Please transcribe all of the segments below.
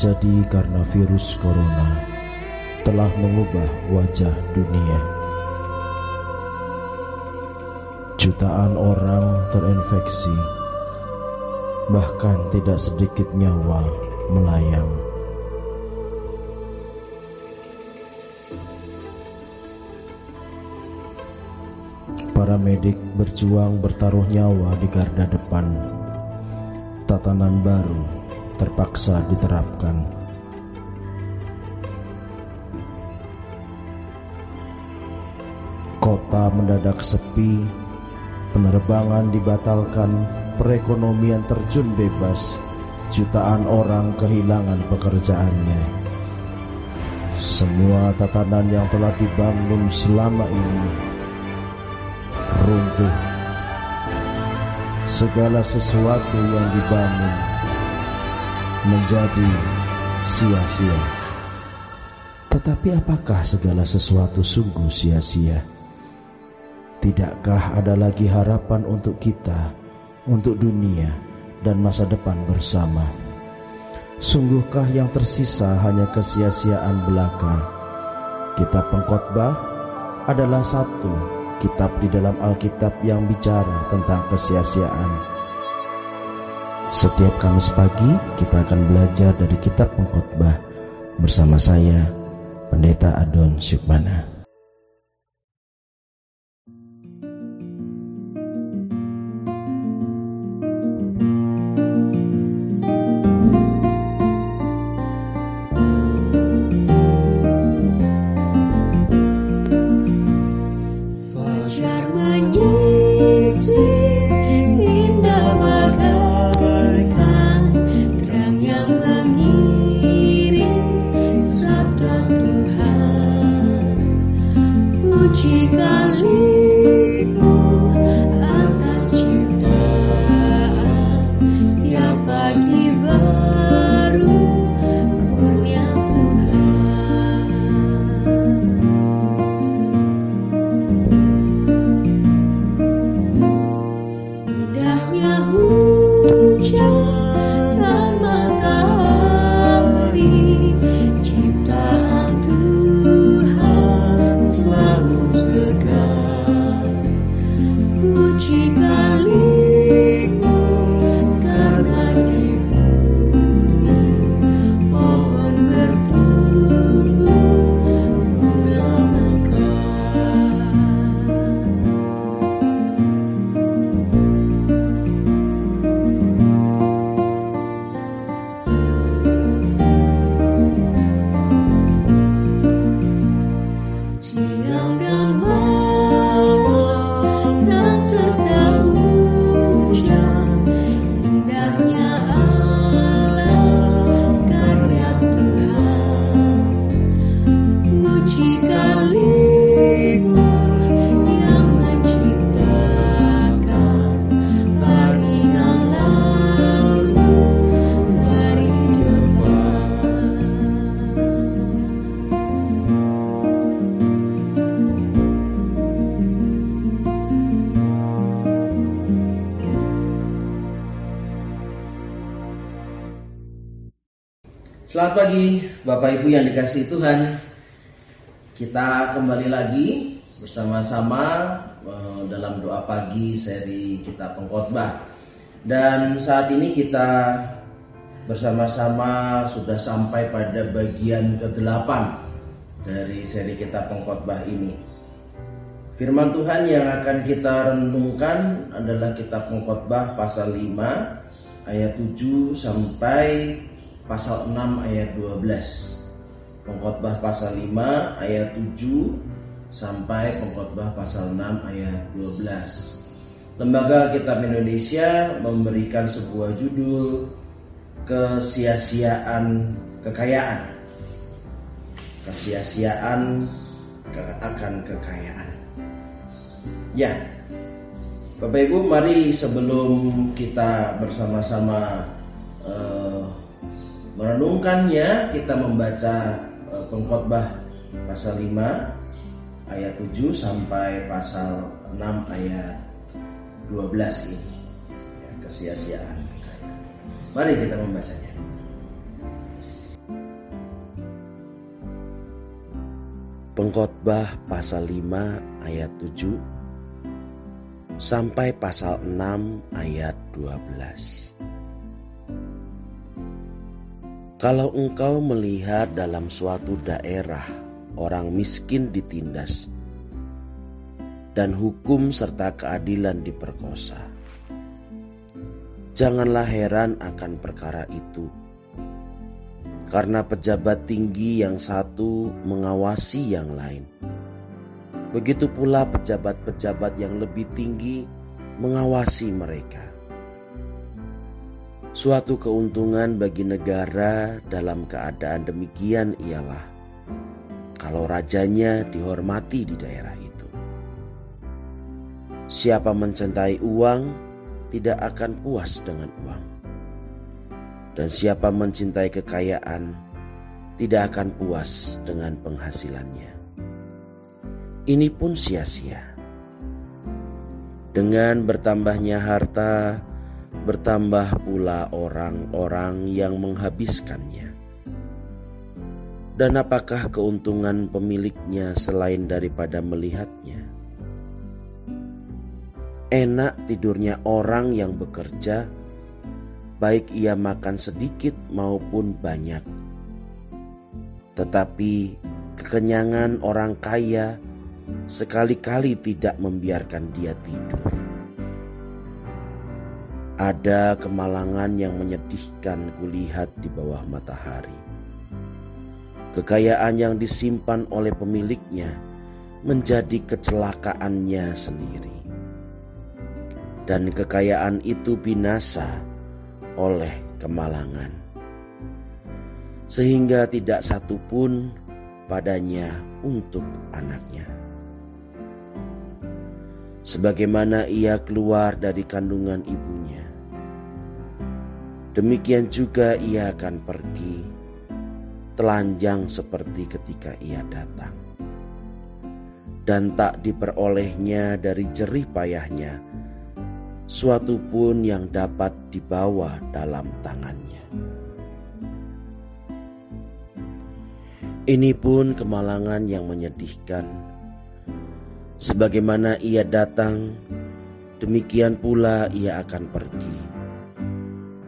terjadi karena virus corona telah mengubah wajah dunia. Jutaan orang terinfeksi, bahkan tidak sedikit nyawa melayang. Para medik berjuang bertaruh nyawa di garda depan. Tatanan baru terpaksa diterapkan. Kota mendadak sepi, penerbangan dibatalkan, perekonomian terjun bebas, jutaan orang kehilangan pekerjaannya. Semua tatanan yang telah dibangun selama ini runtuh. Segala sesuatu yang dibangun menjadi sia-sia. Tetapi apakah segala sesuatu sungguh sia-sia? Tidakkah ada lagi harapan untuk kita, untuk dunia, dan masa depan bersama? Sungguhkah yang tersisa hanya kesia-siaan belaka? Kitab Pengkhotbah adalah satu kitab di dalam Alkitab yang bicara tentang kesia-siaan. Setiap Kamis pagi kita akan belajar dari kitab Pengkhotbah bersama saya, Pendeta Adon Syukmana. Selamat pagi Bapak Ibu yang dikasih Tuhan. Kita kembali lagi bersama-sama eh, dalam doa pagi seri kita pengkhotbah. Dan saat ini kita bersama-sama sudah sampai pada bagian ke-8 dari seri kita pengkhotbah ini. Firman Tuhan yang akan kita renungkan adalah kitab pengkhotbah pasal 5 ayat 7 sampai pasal 6 ayat 12. Pengkhotbah pasal 5 ayat 7 sampai pengkhotbah pasal 6 ayat 12. Lembaga Kitab Indonesia memberikan sebuah judul kesia-siaan kekayaan. Kesia-siaan ke- akan kekayaan. Ya, Bapak Ibu, mari sebelum kita bersama-sama eh, merenungkannya, kita membaca eh, pengkhotbah pasal 5 ayat 7 sampai pasal 6 ayat 12 ini. Ya, kesia-siaan. Mari kita membacanya. Pengkhotbah pasal 5 ayat 7 sampai pasal 6 ayat 12. Kalau engkau melihat dalam suatu daerah orang miskin ditindas dan hukum serta keadilan diperkosa, janganlah heran akan perkara itu karena pejabat tinggi yang satu mengawasi yang lain. Begitu pula pejabat-pejabat yang lebih tinggi mengawasi mereka. Suatu keuntungan bagi negara dalam keadaan demikian ialah kalau rajanya dihormati di daerah itu. Siapa mencintai uang tidak akan puas dengan uang dan siapa mencintai kekayaan tidak akan puas dengan penghasilannya. Ini pun sia-sia. Dengan bertambahnya harta, bertambah pula orang-orang yang menghabiskannya. Dan apakah keuntungan pemiliknya selain daripada melihatnya? Enak tidurnya orang yang bekerja baik ia makan sedikit maupun banyak. Tetapi kekenyangan orang kaya sekali-kali tidak membiarkan dia tidur. Ada kemalangan yang menyedihkan kulihat di bawah matahari. Kekayaan yang disimpan oleh pemiliknya menjadi kecelakaannya sendiri. Dan kekayaan itu binasa oleh kemalangan, sehingga tidak satu pun padanya untuk anaknya. Sebagaimana ia keluar dari kandungan ibunya, demikian juga ia akan pergi, telanjang seperti ketika ia datang, dan tak diperolehnya dari jerih payahnya suatu pun yang dapat dibawa dalam tangannya. Ini pun kemalangan yang menyedihkan. Sebagaimana ia datang, demikian pula ia akan pergi.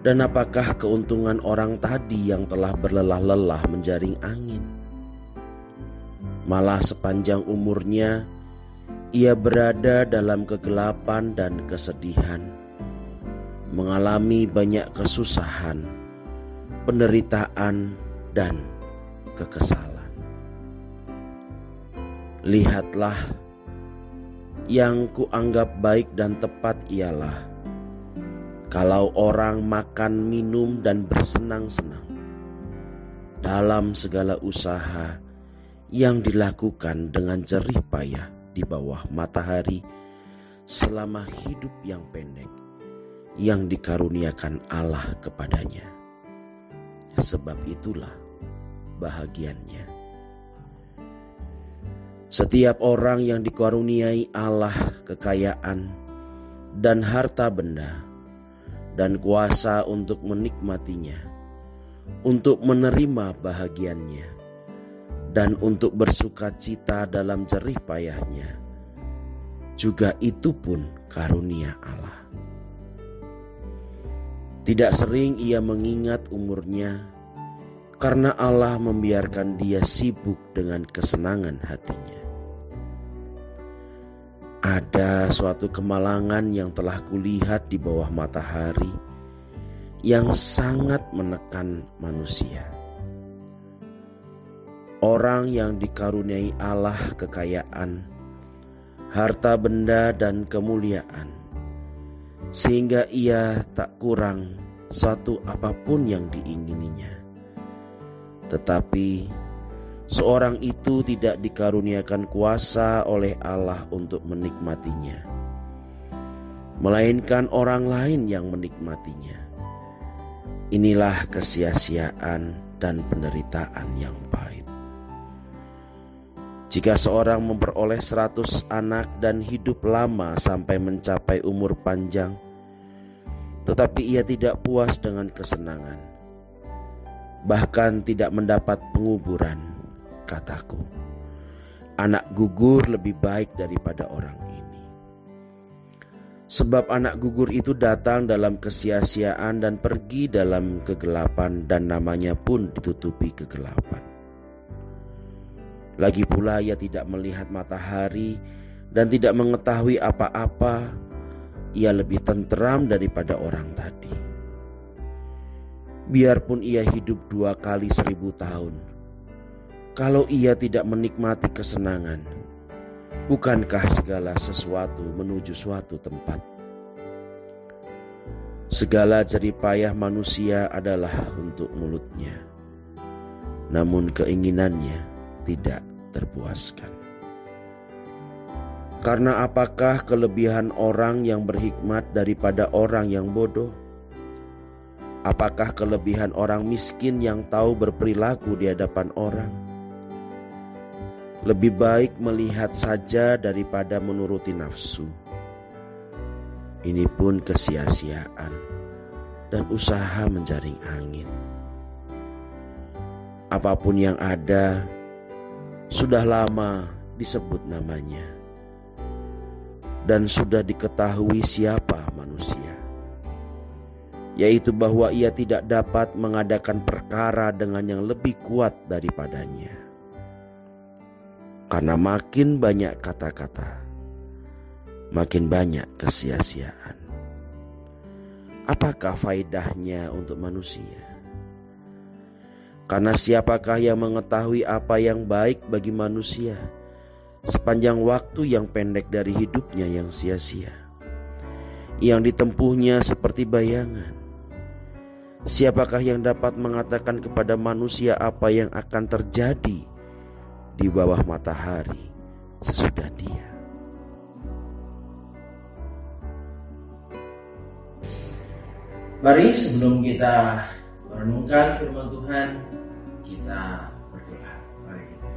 Dan apakah keuntungan orang tadi yang telah berlelah-lelah menjaring angin? Malah sepanjang umurnya, ia berada dalam kegelapan dan kesedihan, mengalami banyak kesusahan, penderitaan, dan kekesalan. Lihatlah, yang kuanggap baik dan tepat ialah kalau orang makan, minum, dan bersenang-senang dalam segala usaha yang dilakukan dengan jerih payah di bawah matahari selama hidup yang pendek yang dikaruniakan Allah kepadanya. Sebab itulah bahagiannya. Setiap orang yang dikaruniai Allah kekayaan dan harta benda dan kuasa untuk menikmatinya, untuk menerima bahagiannya, dan untuk bersuka cita dalam jerih payahnya. Juga itu pun karunia Allah. Tidak sering ia mengingat umurnya karena Allah membiarkan dia sibuk dengan kesenangan hatinya. Ada suatu kemalangan yang telah kulihat di bawah matahari yang sangat menekan manusia Orang yang dikaruniai Allah kekayaan, harta benda dan kemuliaan, sehingga ia tak kurang suatu apa pun yang diingininya. Tetapi seorang itu tidak dikaruniakan kuasa oleh Allah untuk menikmatinya, melainkan orang lain yang menikmatinya. Inilah kesia-siaan dan penderitaan yang pahit. Jika seorang memperoleh seratus anak dan hidup lama sampai mencapai umur panjang, tetapi ia tidak puas dengan kesenangan, bahkan tidak mendapat penguburan, kataku. Anak gugur lebih baik daripada orang ini. Sebab anak gugur itu datang dalam kesia-siaan dan pergi dalam kegelapan dan namanya pun ditutupi kegelapan. Lagi pula ia tidak melihat matahari dan tidak mengetahui apa-apa. Ia lebih tenteram daripada orang tadi. Biarpun ia hidup dua kali seribu tahun, kalau ia tidak menikmati kesenangan, Bukankah segala sesuatu menuju suatu tempat? Segala jeripayah manusia adalah untuk mulutnya, namun keinginannya tidak terpuaskan. Karena apakah kelebihan orang yang berhikmat daripada orang yang bodoh? Apakah kelebihan orang miskin yang tahu berperilaku di hadapan orang? Lebih baik melihat saja daripada menuruti nafsu. Ini pun kesia-siaan dan usaha menjaring angin. Apa pun yang ada sudah lama disebut namanya dan sudah diketahui siapa manusia yaitu bahwa ia tidak dapat mengadakan perkara dengan yang lebih kuat daripadanya. Karena makin banyak kata-kata, makin banyak kesia-siaan. Apakah faedahnya untuk manusia? Karena siapakah yang mengetahui apa yang baik bagi manusia sepanjang waktu yang pendek dari hidupnya yang sia-sia? Yang ditempuhnya seperti bayangan. Siapakah yang dapat mengatakan kepada manusia apa yang akan terjadi di bawah matahari sesudah dia. Mari sebelum kita merenungkan firman Tuhan, kita berdoa. Mari kita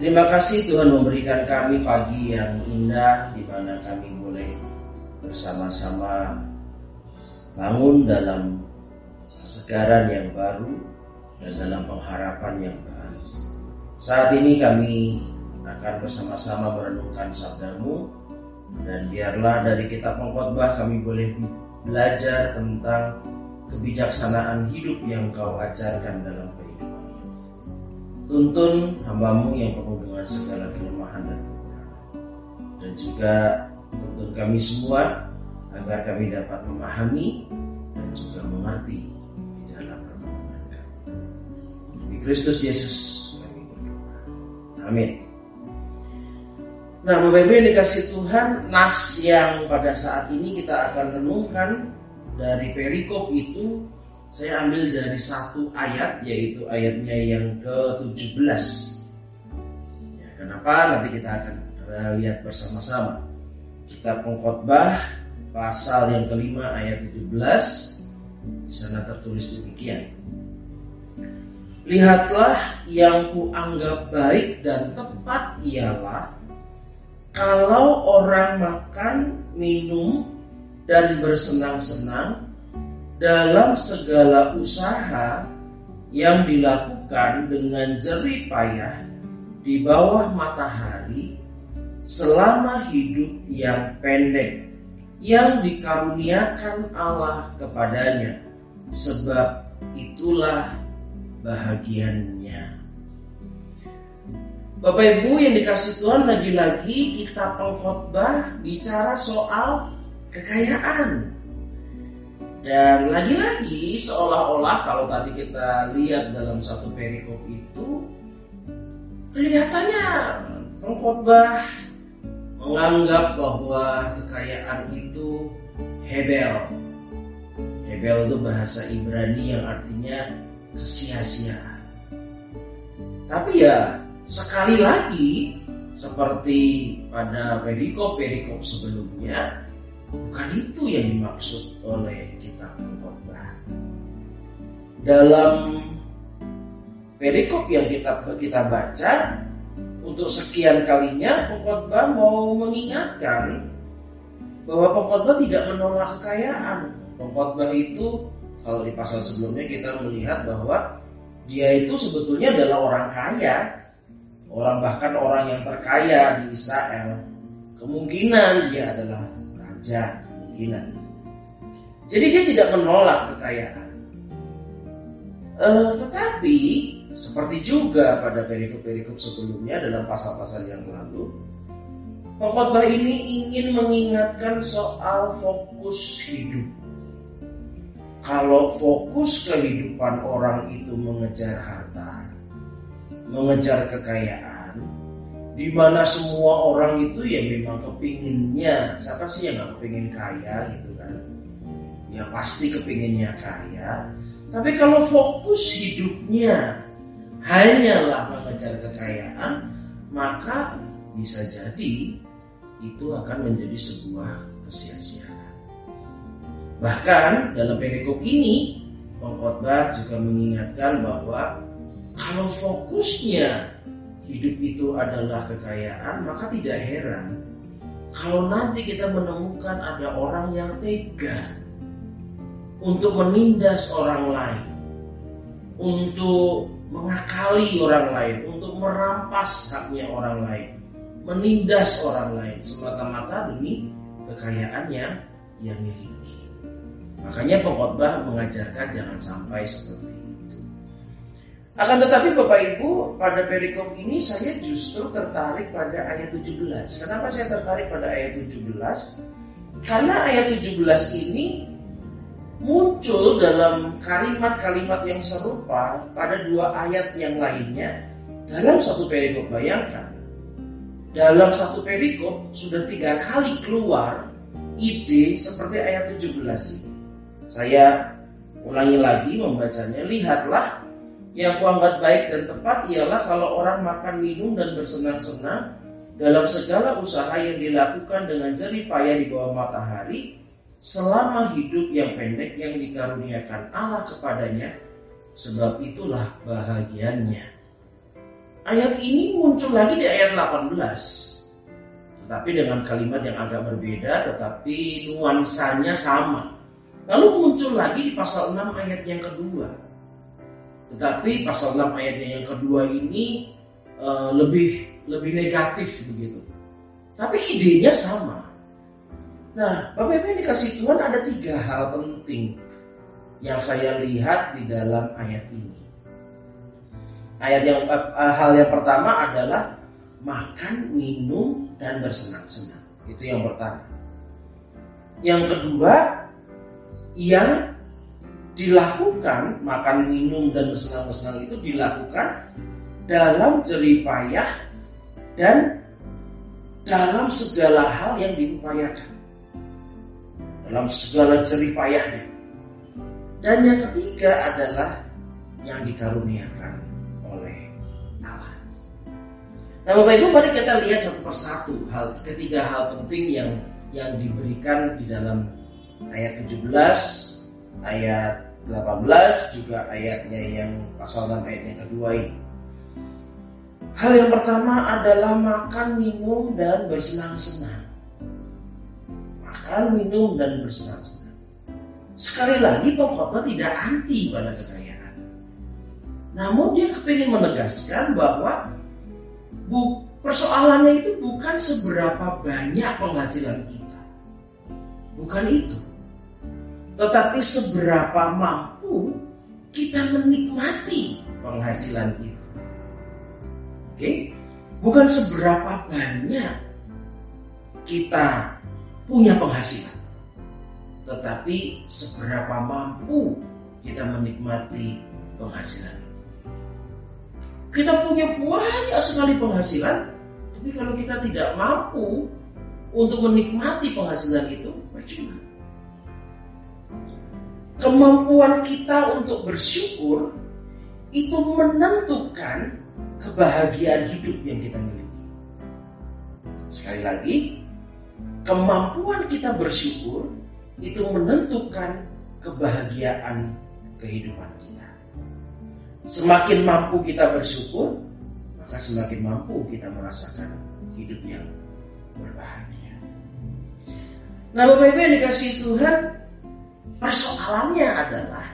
Terima kasih Tuhan memberikan kami pagi yang indah di mana kami boleh bersama-sama bangun dalam kesegaran yang baru dan dalam pengharapan yang baru. Saat ini kami akan bersama-sama merenungkan sabdamu dan biarlah dari kitab pengkhotbah kami boleh belajar tentang kebijaksanaan hidup yang kau ajarkan dalam kehidupan. Tuntun hambamu yang penuh dengan segala kelemahan dan kekurangan. Dan juga tuntun kami semua agar kami dapat memahami dan juga mengerti Kristus Yesus Amin. Nah, Bapak Ibu yang dikasih Tuhan, nas yang pada saat ini kita akan renungkan dari perikop itu saya ambil dari satu ayat yaitu ayatnya yang ke-17. Ya, kenapa? Nanti kita akan lihat bersama-sama. Kitab Pengkhotbah pasal yang kelima ayat 17 di sana tertulis demikian. Lihatlah yang kuanggap baik dan tepat ialah kalau orang makan, minum, dan bersenang-senang dalam segala usaha yang dilakukan dengan jerih payah di bawah matahari selama hidup yang pendek yang dikaruniakan Allah kepadanya. Sebab itulah bahagiannya. Bapak Ibu yang dikasih Tuhan lagi-lagi kita pengkhotbah bicara soal kekayaan. Dan lagi-lagi seolah-olah kalau tadi kita lihat dalam satu perikop itu kelihatannya pengkhotbah menganggap bahwa kekayaan itu hebel. Hebel itu bahasa Ibrani yang artinya kesia-siaan. Tapi ya sekali lagi seperti pada perikop-perikop sebelumnya bukan itu yang dimaksud oleh kitab pengkhotbah. Dalam perikop yang kita kita baca untuk sekian kalinya pengkhotbah mau mengingatkan bahwa pengkhotbah tidak menolak kekayaan. Pengkhotbah itu kalau di pasal sebelumnya kita melihat bahwa dia itu sebetulnya adalah orang kaya, orang bahkan orang yang terkaya di Israel. Kemungkinan dia adalah raja, kemungkinan. Jadi dia tidak menolak kekayaan. Eh, tetapi seperti juga pada perikop-perikop sebelumnya dalam pasal-pasal yang lalu, pengkhotbah ini ingin mengingatkan soal fokus hidup. Kalau fokus kehidupan orang itu mengejar harta, mengejar kekayaan, di mana semua orang itu ya memang kepinginnya, siapa sih yang nggak kepingin kaya gitu kan? Ya pasti kepinginnya kaya. Tapi kalau fokus hidupnya hanyalah mengejar kekayaan, maka bisa jadi itu akan menjadi sebuah kesia-siaan. Bahkan dalam perikop ini, pengkhotbah juga mengingatkan bahwa kalau fokusnya hidup itu adalah kekayaan, maka tidak heran kalau nanti kita menemukan ada orang yang tega untuk menindas orang lain, untuk mengakali orang lain, untuk merampas haknya orang lain, menindas orang lain semata-mata demi kekayaan yang miliki. Makanya pengkhotbah mengajarkan jangan sampai seperti itu. Akan tetapi Bapak Ibu, pada perikop ini saya justru tertarik pada ayat 17. Kenapa saya tertarik pada ayat 17? Karena ayat 17 ini muncul dalam kalimat-kalimat yang serupa pada dua ayat yang lainnya dalam satu perikop. Bayangkan, dalam satu perikop sudah tiga kali keluar ide seperti ayat 17 ini. Saya ulangi lagi membacanya. Lihatlah yang kuanggap baik dan tepat ialah kalau orang makan, minum dan bersenang-senang dalam segala usaha yang dilakukan dengan jerih payah di bawah matahari selama hidup yang pendek yang dikaruniakan Allah kepadanya sebab itulah bahagiannya. Ayat ini muncul lagi di ayat 18 tetapi dengan kalimat yang agak berbeda tetapi nuansanya sama. Lalu muncul lagi di pasal 6 ayat yang kedua. Tetapi pasal 6 ayatnya yang kedua ini uh, lebih lebih negatif begitu. Tapi idenya sama. Nah, Bapak Ibu yang dikasih Tuhan ada tiga hal penting yang saya lihat di dalam ayat ini. Ayat yang uh, hal yang pertama adalah makan, minum dan bersenang-senang. Itu yang pertama. Yang kedua, yang dilakukan makan minum dan bersenang-senang itu dilakukan dalam jeripayah dan dalam segala hal yang diupayakan dalam segala jeripayahnya dan yang ketiga adalah yang dikaruniakan oleh Allah. Nah Bapak Ibu mari kita lihat satu persatu hal ketiga hal penting yang yang diberikan di dalam ayat 17, ayat 18 juga ayatnya yang pasal 6 ayat yang kedua ini. Hal yang pertama adalah makan, minum, dan bersenang-senang. Makan, minum, dan bersenang-senang. Sekali lagi pengkhotbah tidak anti pada kekayaan. Namun dia kepingin menegaskan bahwa bu, persoalannya itu bukan seberapa banyak penghasilan kita. Bukan itu tetapi seberapa mampu kita menikmati penghasilan itu. Oke, bukan seberapa banyak kita punya penghasilan, tetapi seberapa mampu kita menikmati penghasilan itu. Kita punya banyak sekali penghasilan, tapi kalau kita tidak mampu untuk menikmati penghasilan itu, percuma kemampuan kita untuk bersyukur itu menentukan kebahagiaan hidup yang kita miliki. Sekali lagi, kemampuan kita bersyukur itu menentukan kebahagiaan kehidupan kita. Semakin mampu kita bersyukur, maka semakin mampu kita merasakan hidup yang berbahagia. Nah Bapak Ibu yang dikasih Tuhan, persoalannya adalah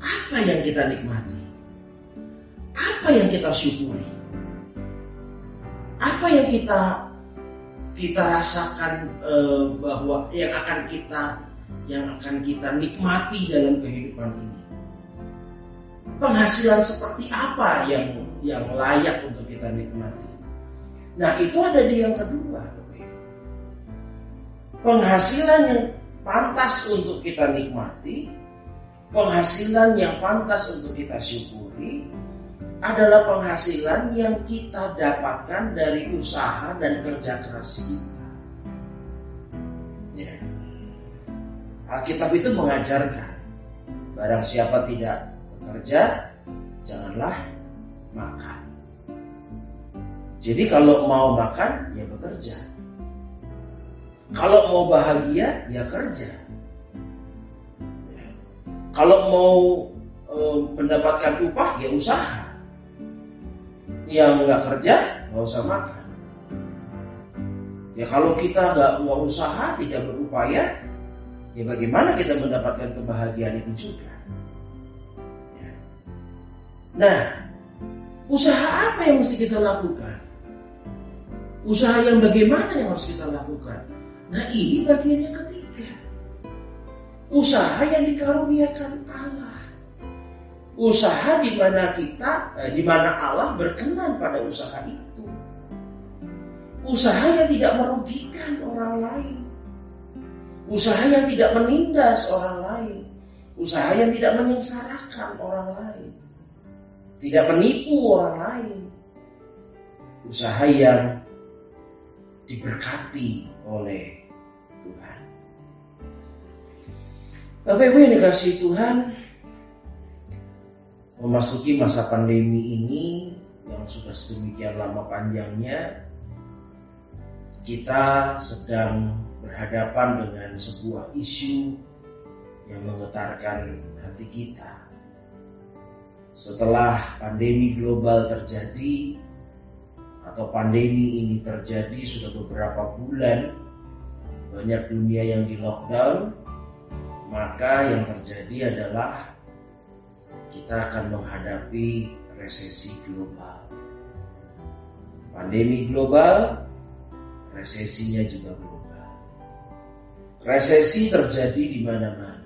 apa yang kita nikmati? Apa yang kita syukuri? Apa yang kita kita rasakan eh, bahwa yang akan kita yang akan kita nikmati dalam kehidupan ini? Penghasilan seperti apa yang yang layak untuk kita nikmati? Nah itu ada di yang kedua. Penghasilan yang pantas untuk kita nikmati, penghasilan yang pantas untuk kita syukuri adalah penghasilan yang kita dapatkan dari usaha dan kerja keras kita. Ya. Alkitab itu mengajarkan barang siapa tidak bekerja, janganlah makan. Jadi kalau mau makan, ya bekerja. Kalau mau bahagia, ya kerja. Kalau mau e, mendapatkan upah, ya usaha. Yang nggak kerja, nggak usah makan. Ya kalau kita nggak nggak usaha, tidak berupaya, ya bagaimana kita mendapatkan kebahagiaan itu juga? Ya. Nah, usaha apa yang mesti kita lakukan? Usaha yang bagaimana yang harus kita lakukan? Nah ini bagian yang ketiga. Usaha yang dikaruniakan Allah. Usaha di mana kita, eh, di mana Allah berkenan pada usaha itu. Usaha yang tidak merugikan orang lain. Usaha yang tidak menindas orang lain. Usaha yang tidak menyengsarakan orang lain. Tidak menipu orang lain. Usaha yang diberkati oleh Tuhan. Bapak Ibu yang dikasih Tuhan, memasuki masa pandemi ini yang sudah sedemikian lama panjangnya, kita sedang berhadapan dengan sebuah isu yang menggetarkan hati kita. Setelah pandemi global terjadi, atau pandemi ini terjadi sudah beberapa bulan, banyak dunia yang di lockdown, maka yang terjadi adalah kita akan menghadapi resesi global. Pandemi global, resesinya juga global. Resesi terjadi di mana-mana.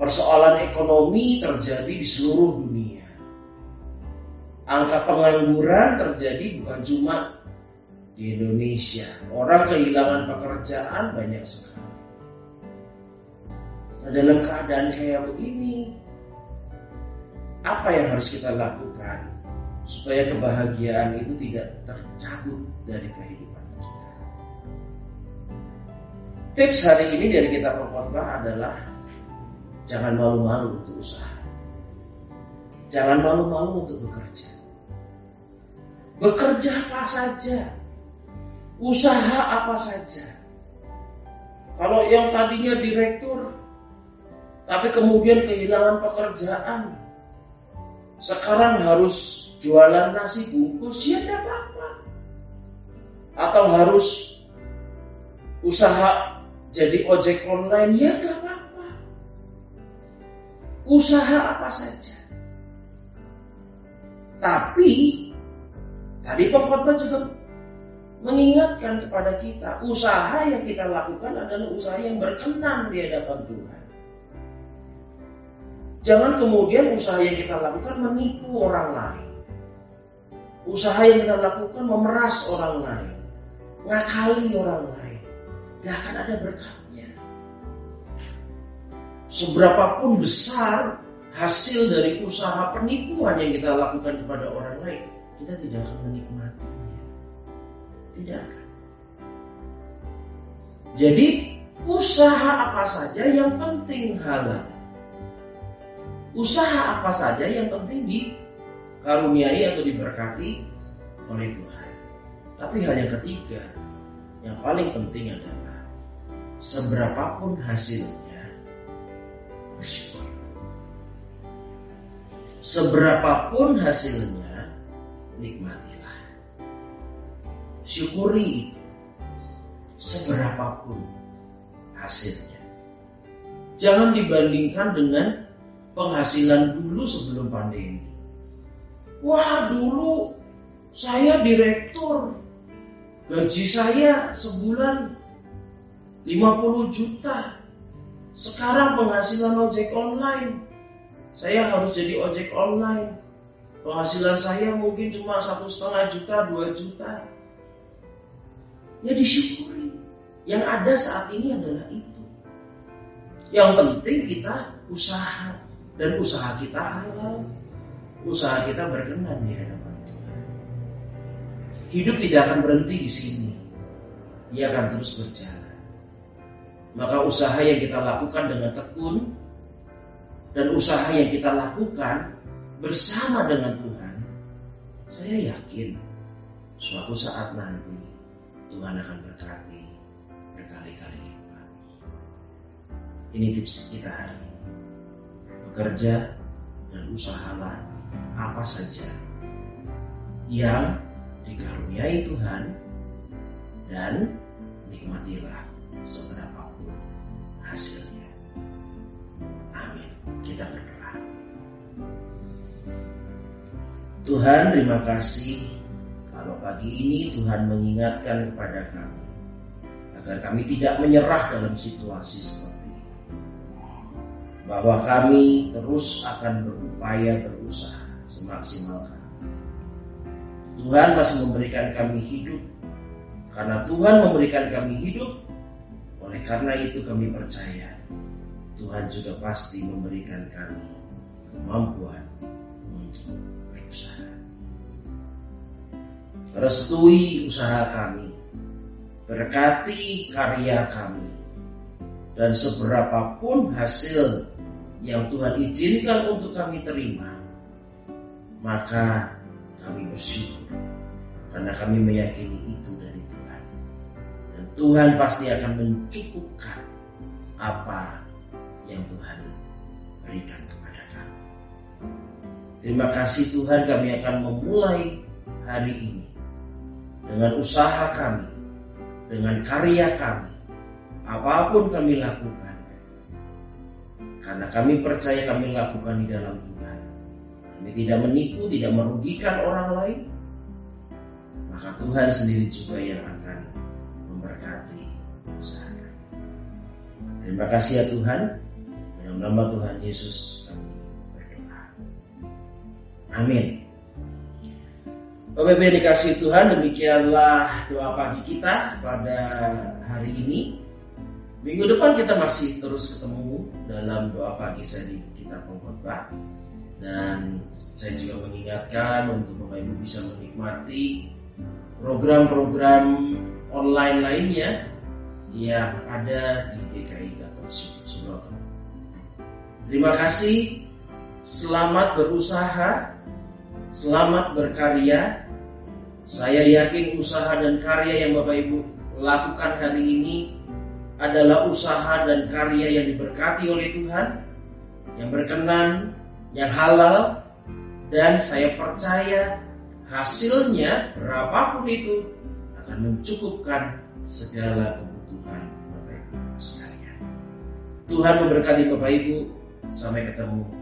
Persoalan ekonomi terjadi di seluruh dunia angka pengangguran terjadi bukan cuma di Indonesia. Orang kehilangan pekerjaan banyak sekali. Nah, dalam keadaan kayak begini, apa yang harus kita lakukan supaya kebahagiaan itu tidak tercabut dari kehidupan kita? Tips hari ini dari kita pengkhotbah adalah jangan malu-malu untuk usaha. Jangan malu-malu untuk bekerja. Bekerja apa saja. Usaha apa saja. Kalau yang tadinya direktur, tapi kemudian kehilangan pekerjaan, sekarang harus jualan nasi bungkus, ya tidak apa-apa. Atau harus usaha jadi ojek online, ya tidak apa-apa. Usaha apa saja. Tapi Tadi pengkhotbah juga mengingatkan kepada kita, usaha yang kita lakukan adalah usaha yang berkenan di hadapan Tuhan. Jangan kemudian usaha yang kita lakukan menipu orang lain. Usaha yang kita lakukan memeras orang lain, ngakali orang lain. Gak akan ada berkatnya. Seberapapun besar hasil dari usaha penipuan yang kita lakukan kepada orang kita tidak akan menikmatinya. Tidak akan. Jadi usaha apa saja yang penting halal. Usaha apa saja yang penting dikaruniai atau diberkati oleh Tuhan. Tapi hal yang ketiga, yang paling penting adalah seberapapun hasilnya bersyukur. Seberapapun hasilnya nikmatilah. Syukuri itu. seberapapun hasilnya. Jangan dibandingkan dengan penghasilan dulu sebelum pandemi. Wah dulu saya direktur, gaji saya sebulan 50 juta. Sekarang penghasilan ojek online, saya harus jadi ojek online. Penghasilan saya mungkin cuma satu setengah juta, dua juta. Ya disyukuri. Yang ada saat ini adalah itu. Yang penting kita usaha dan usaha kita halal. Usaha kita berkenan di hadapan Tuhan. Hidup tidak akan berhenti di sini. Ia akan terus berjalan. Maka usaha yang kita lakukan dengan tekun dan usaha yang kita lakukan bersama dengan Tuhan, saya yakin suatu saat nanti Tuhan akan berkati berkali-kali lipat. Ini tips kita hari ini. Bekerja dan usahalah apa saja yang dikaruniai Tuhan dan nikmatilah seberapapun hasilnya. Amin. Kita berdoa. Tuhan terima kasih kalau pagi ini Tuhan mengingatkan kepada kami agar kami tidak menyerah dalam situasi seperti ini. Bahwa kami terus akan berupaya berusaha semaksimal kami. Tuhan masih memberikan kami hidup karena Tuhan memberikan kami hidup oleh karena itu kami percaya Tuhan juga pasti memberikan kami kemampuan untuk berusaha. Restui usaha kami, berkati karya kami, dan seberapapun hasil yang Tuhan izinkan untuk kami terima, maka kami bersyukur karena kami meyakini itu dari Tuhan. Dan Tuhan pasti akan mencukupkan apa yang Tuhan berikan kepada kami. Terima kasih Tuhan kami akan memulai hari ini dengan usaha kami, dengan karya kami, apa pun kami lakukan. Karena kami percaya kami lakukan di dalam Tuhan. Kami tidak menipu, tidak merugikan orang lain. Maka Tuhan sendiri juga yang akan memberkati usaha kami. Terima kasih ya Tuhan. Dalam nama Tuhan Yesus kami. Amin. Bapak Ibu yang dikasih Tuhan, demikianlah doa pagi kita pada hari ini. Minggu depan kita masih terus ketemu dalam doa pagi seri kita pengkhotbah dan saya juga mengingatkan untuk Bapak Ibu bisa menikmati program-program online lainnya yang ada di GKI Gatot Subroto. Terima kasih, selamat berusaha, selamat berkarya. Saya yakin usaha dan karya yang Bapak Ibu lakukan hari ini adalah usaha dan karya yang diberkati oleh Tuhan, yang berkenan, yang halal, dan saya percaya hasilnya berapapun itu akan mencukupkan segala kebutuhan Bapak Ibu sekalian. Tuhan memberkati Bapak Ibu. Sampai ketemu.